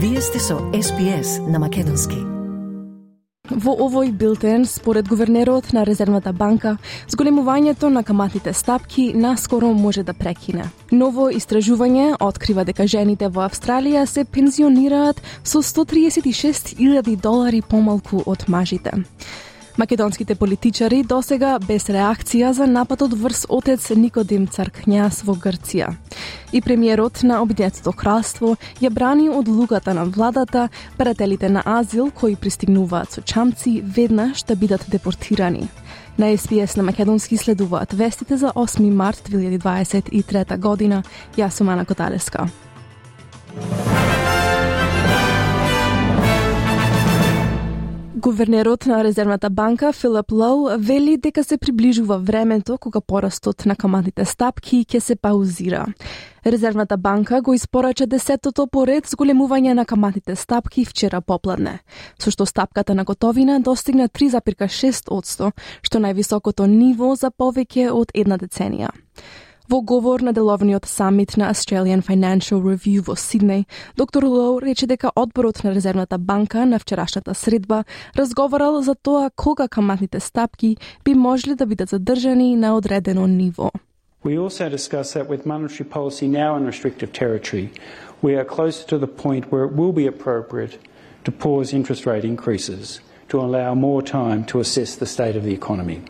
Вие сте со SPS на Македонски. Во овој билтен, според гувернерот на Резервната банка, зголемувањето на каматните стапки наскоро може да прекине. Ново истражување открива дека жените во Австралија се пензионираат со 136.000 долари помалку од мажите. Македонските политичари досега без реакција за нападот врз отец Никодим Царкњас во Грција. И премиерот на Обединетото кралство ја брани одлуката на владата барателите на азил кои пристигнуваат со чамци веднаш да бидат депортирани. На СПС на Македонски следуваат вестите за 8 март 2023 година. Јас сум Ана Коталеска. Гувернерот на Резервната банка Филип Лоу вели дека се приближува времето кога порастот на каматните стапки ќе се паузира. Резервната банка го испорача десетото поред зголемување на каматните стапки вчера попладне, со што стапката на готовина достигна 3,6%, што највисокото ниво за повеќе од една деценија. Во говор на деловниот самит на Australian Financial Review во Сиднеј, доктор Лоу рече дека одборот на Резервната банка на вчерашната средба разговарал за тоа кога каматните стапки би можеле да бидат задржани на одредено ниво. We also discussed that with monetary policy now in restrictive territory, we are closer to the point where it will be appropriate to pause interest rate increases to allow more time to assess the state of the economy.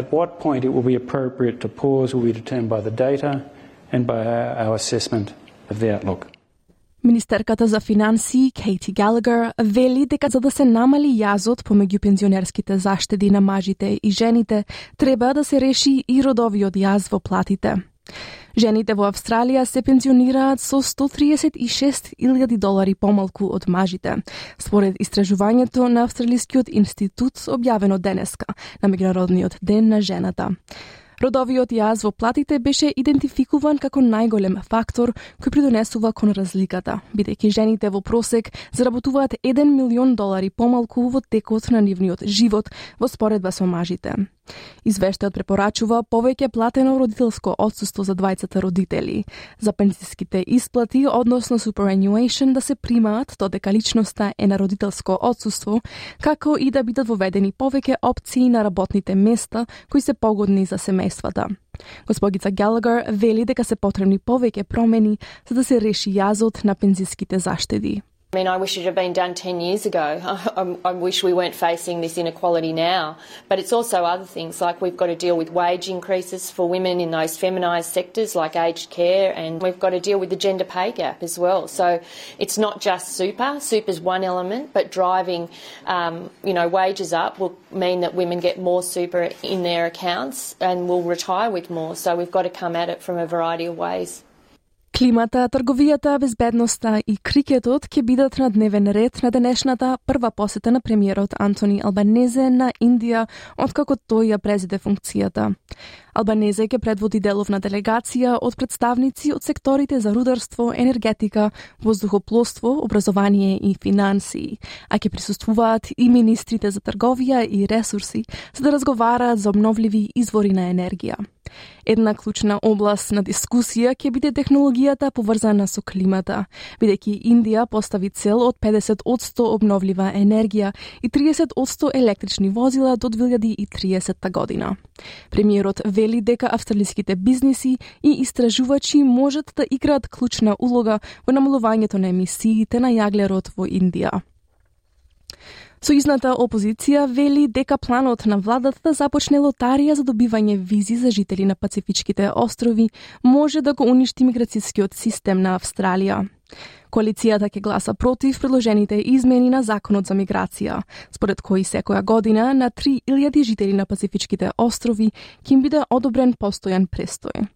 At what point it will be appropriate to pause will be determined by the data and by our assessment of the outlook. Министерката за финансии Кейти Галагер вели дека за да се намали јазот помеѓу пензионерските заштеди на мажите и жените, треба да се реши и родовиот јаз во платите. Жените во Австралија се пензионираат со 136.000 долари помалку од мажите, според истражувањето на Австралискиот институт објавено денеска на Меѓународниот ден на жената. Родовиот јаз во платите беше идентификуван како најголем фактор кој придонесува кон разликата, бидејќи жените во просек заработуваат 1 милион долари помалку во текот на нивниот живот во споредба со мажите. Извештајот препорачува повеќе платено родителско отсуство за двајцата родители, за пензиските исплати, односно superannuation, да се примаат додека личноста е на родителско отсуство, како и да бидат воведени повеќе опции на работните места кои се погодни за семејствата. Господица Галагар вели дека се потребни повеќе промени за да се реши јазот на пензиските заштеди. I mean, I wish it had been done 10 years ago. I, I, wish we weren't facing this inequality now. But it's also other things like we've got to deal with wage increases for women in those feminised sectors like aged care, and we've got to deal with the gender pay gap as well. So it's not just super. Super's one element, but driving, um, you know, wages up will mean that women get more super in their accounts and will retire with more. So we've got to come at it from a variety of ways. Климата, трговијата, безбедноста и крикетот ќе бидат на дневен ред на денешната прва посета на премиерот Антони Албанезе на Индија откако тој ја презеде функцијата. Албанезе ќе предводи деловна делегација од представници од секторите за рударство, енергетика, воздухоплоство, образование и финансии, а ќе присуствуваат и министрите за трговија и ресурси за да разговараат за обновливи извори на енергија. Една клучна област на дискусија ќе биде технологијата поврзана со климата, бидејќи Индија постави цел од 50% обновлива енергија и 30% електрични возила до 2030 година. Премиерот вели дека австралиските бизниси и истражувачи можат да играат клучна улога во намалувањето на емисиите на јаглерод во Индија. Сојузната опозиција вели дека планот на владата да започне лотарија за добивање визи за жители на Пацифичките острови може да го уништи миграцијскиот систем на Австралија. Коалицијата ќе гласа против предложените измени на Законот за миграција, според кои секоја година на 3000 жители на Пацифичките острови ќе им биде одобрен постојан престој.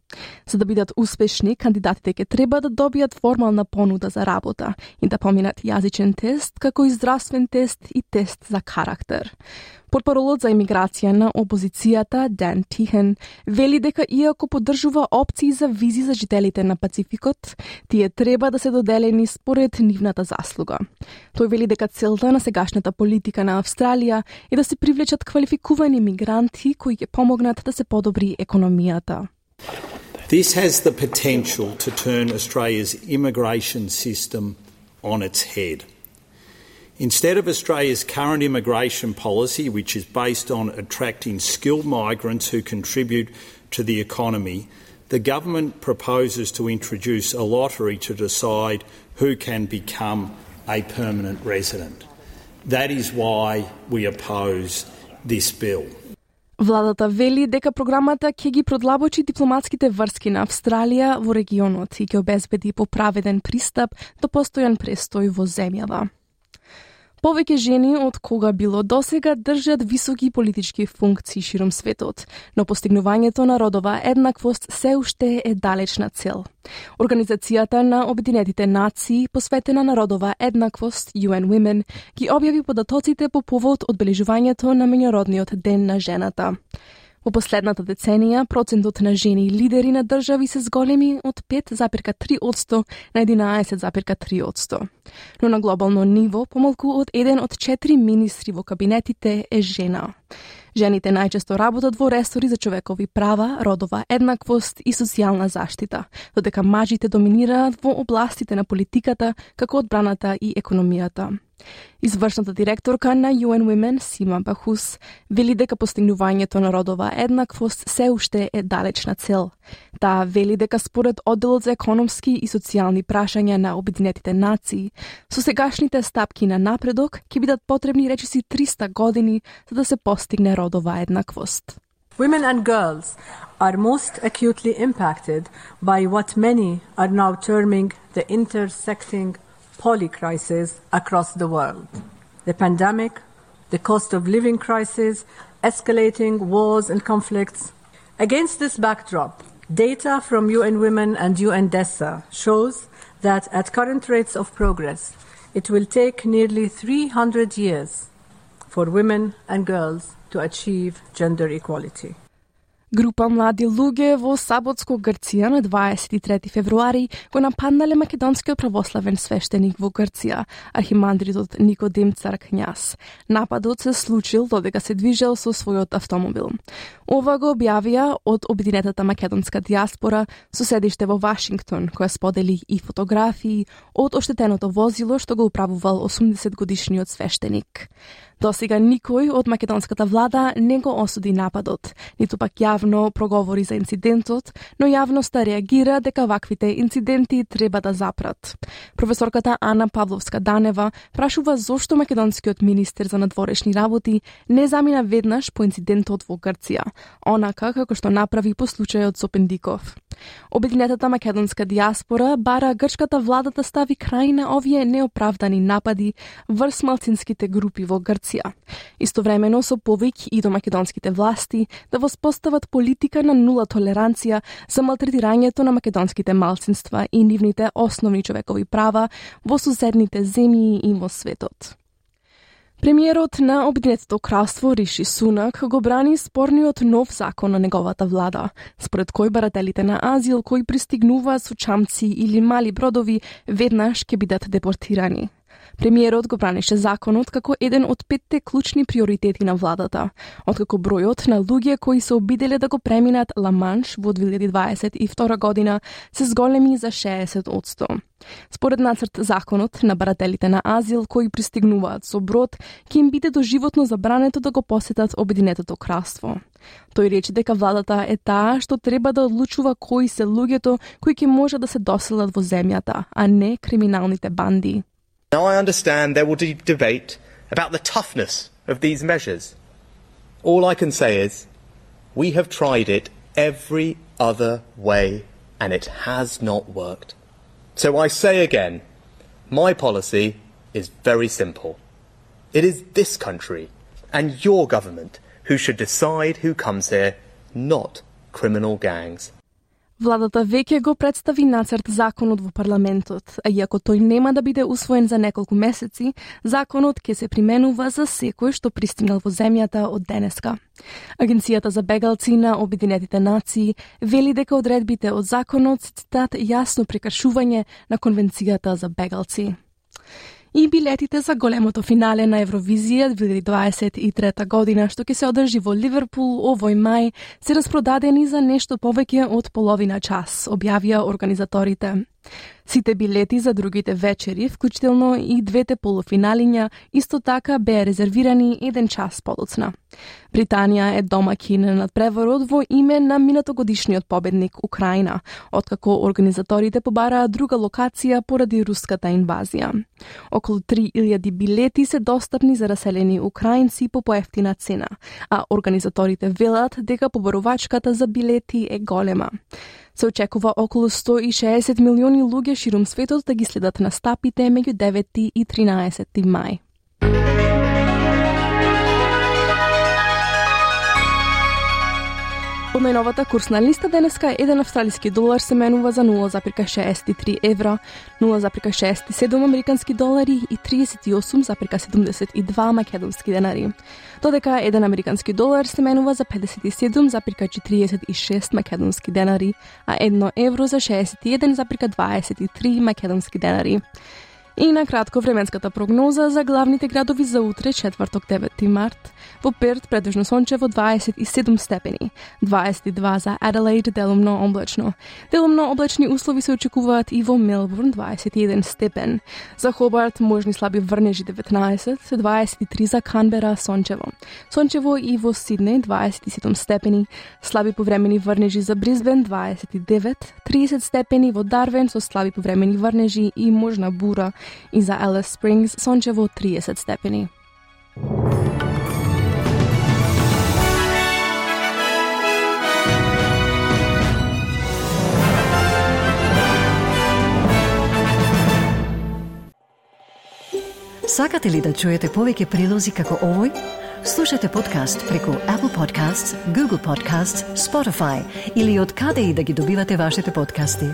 За да бидат успешни, кандидатите ќе треба да добијат формална понуда за работа и да поминат јазичен тест, како и здравствен тест и тест за карактер. Подпаролот за имиграција на опозицијата, Дан Тихен, вели дека иако поддржува опции за визи за жителите на Пацификот, тие треба да се доделени според нивната заслуга. Тој вели дека целта на сегашната политика на Австралија е да се привлечат квалификувани мигранти кои ќе помогнат да се подобри економијата. This has the potential to turn Australia's immigration system on its head. Instead of Australia's current immigration policy, which is based on attracting skilled migrants who contribute to the economy, the government proposes to introduce a lottery to decide who can become a permanent resident. That is why we oppose this bill. Владата вели дека програмата ќе ги продлабочи дипломатските врски на Австралија во регионот и ќе обезбеди поправеден пристап до постојан престој во земјава. Повеќе жени од кога било досега држат високи политички функции широм светот, но постигнувањето на родова еднаквост се уште е далечна цел. Организацијата на Обединетите нации, посветена на родова еднаквост, UN Women, ги објави податоците по повод одбележувањето на Меѓународниот ден на жената. Во последната деценија, процентот на жени лидери на држави се зголеми од 5,3% на 11,3%. Но на глобално ниво, помалку од еден од 4 министри во кабинетите е жена. Жените најчесто работат во ресори за човекови права, родова еднаквост и социјална заштита, додека мажите доминираат во областите на политиката, како одбраната и економијата. Извршната директорка на UN Women, Сима Бахус, вели дека постигнувањето на родова еднаквост се уште е далечна цел. Таа вели дека според одделот за економски и социјални прашања на Обединетите нации, со сегашните стапки на напредок ќе бидат потребни речиси 300 години за да се постигне родова еднаквост. Women and girls are most acutely impacted by what many are now terming the intersecting polycrisis across the world. The pandemic, the cost of living crisis, escalating wars and conflicts. Against this backdrop, data from UN Women and UN DESA shows that at current rates of progress, it will take nearly 300 years for women and girls to achieve gender equality. Група млади луѓе во Саботско Грција на 23 февруари го нападнале македонскиот православен свештеник во Грција, архимандритот Никодим Царкњас. Нападот се случил додека се движел со својот автомобил. Ова го објавија од Обединетата македонска диаспора со седиште во Вашингтон, која сподели и фотографии од оштетеното возило што го управувал 80 годишниот свештеник. До сега никој од македонската влада не го осуди нападот, ниту пак јавно проговори за инцидентот, но јавноста реагира дека ваквите инциденти треба да запрат. Професорката Ана Павловска Данева прашува зошто македонскиот министер за надворешни работи не замина веднаш по инцидентот во Грција, онака како што направи по случајот со Пендиков. Обединетата македонска диаспора бара грчката влада да стави крај на овие неоправдани напади врз малцинските групи во Грција. Истовремено со повик и до македонските власти да воспостават политика на нула толеранција за малтретирањето на македонските малцинства и нивните основни човекови права во суседните земји и во светот. Премиерот на Обединетото кралство Риши Сунак го брани спорниот нов закон на неговата влада, според кој барателите на азил кои пристигнуваат со чамци или мали бродови веднаш ќе бидат депортирани. Премиерот го бранише законот како еден од петте клучни приоритети на владата, откако бројот на луѓе кои се обиделе да го преминат Ламанш во 2022 година се зголеми за 60 Според нацрт законот на барателите на азил кои пристигнуваат со брод, ќе им биде доживотно забрането да го посетат Обединетото кралство. Тој рече дека владата е таа што треба да одлучува кои се луѓето кои ќе може да се доселат во земјата, а не криминалните банди. Now I understand there will be debate about the toughness of these measures. All I can say is we have tried it every other way and it has not worked. So I say again, my policy is very simple. It is this country and your government who should decide who comes here, not criminal gangs. Владата веќе го представи нацрт законот во парламентот, а иако тој нема да биде усвоен за неколку месеци, законот ќе се применува за секој што пристигнал во земјата од денеска. Агенцијата за бегалци на Обединетите нации вели дека одредбите од законот цитат јасно прекршување на Конвенцијата за бегалци. И билетите за големото финале на Евровизија 2023 година, што ќе се одржи во Ливерпул овој мај, се распродадени за нешто повеќе од половина час, објавија организаторите. Сите билети за другите вечери, вклучително и двете полуфиналиња, исто така беа резервирани еден час подоцна. Британија е домакин на преворот во име на минатогодишниот победник Украина, откако организаторите побараа друга локација поради руската инвазија. Околу 3000 билети се достапни за раселени украинци по поевтина цена, а организаторите велат дека поборувачката за билети е голема. Се очекува околу 160 милиони луѓе ширум светот да ги следат настапите меѓу 9 и 13 мај. Од најновата курсна листа денеска еден австралиски долар се менува за 0,63 евра, 0,67 американски долари и 38,72 македонски денари. Додека еден американски долар се менува за 57,46 македонски денари, а едно евро за 61,23 македонски денари. И на кратко временската прогноза за главните градови за утре, четврток 9 март. Во Перт предвижно сончево 27 степени, 22 за Аделаид делумно облачно. Делумно облачни услови се очекуваат и во Мелбурн 21 степен. За Хобарт можни слаби врнежи 19, 23 за Канбера сончево. Сончево и во Сиднеј 27 степени, слаби повремени врнежи за Бризбен 29, 30 степени во Дарвен со слаби повремени врнежи и можна бура и за Елес Спрингс сончево 30 степени. Сакате ли да чуете повеќе прилози како овој? Слушате подкаст преку Apple Podcasts, Google Podcasts, Spotify или од каде и да ги добивате вашите подкасти.